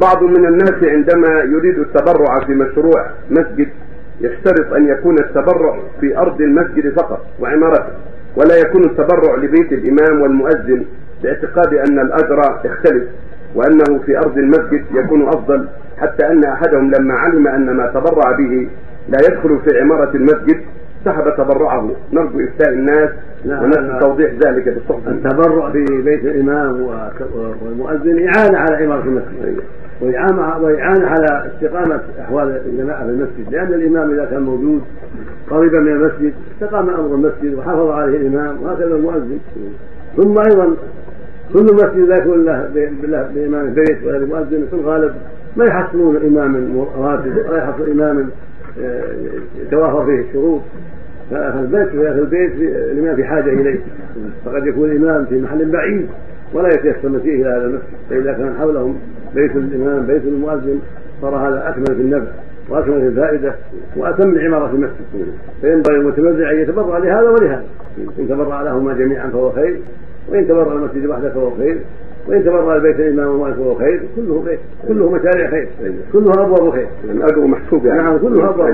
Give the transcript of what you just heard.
بعض من الناس عندما يريد التبرع في مشروع مسجد يشترط أن يكون التبرع في أرض المسجد فقط وعمارته ولا يكون التبرع لبيت الإمام والمؤذن باعتقاد أن الأجر يختلف وأنه في أرض المسجد يكون أفضل حتى أن أحدهم لما علم أن ما تبرع به لا يدخل في عمارة المسجد سحب تبرعه. نرجو إفتاء الناس ونسال توضيح ذلك بالصحبه التبرع في بيت الامام والمؤذن إعانة على عمارة المسجد. وإعانة على استقامة أحوال الجماعة في المسجد لأن الإمام إذا كان موجود قريبا من المسجد استقام أمر المسجد وحافظ عليه الإمام وهكذا المؤذن. ثم أيضا كل مسجد لا يكون له بإمام البيت ولا بمؤذن في الغالب ما يحصلون إمام راتب ولا يحصل إمام آه، يتوافر فيه الشروط. فالبيت في البيت الإمام في حاجة إليه. فقد يكون الإمام في محل بعيد. ولا يتيسر مسيره إلى هذا المسجد. فإذا كان حولهم بيت الإمام بيت المؤذن صار هذا أكمل في النفع وأكمل في الفائدة وأتم لعمارة المسجد. فينبغي المتبرع أن يتبرع لهذا ولهذا. إن تبرع لهما جميعا فهو خير وإن تبرع المسجد وحده فهو خير وإن تبرع البيت الإمام والمؤذن فهو خير. كله خير كله مشاريع خير كلها أبواب خير. الأجر محسوب يعني. نعم كلها أبواب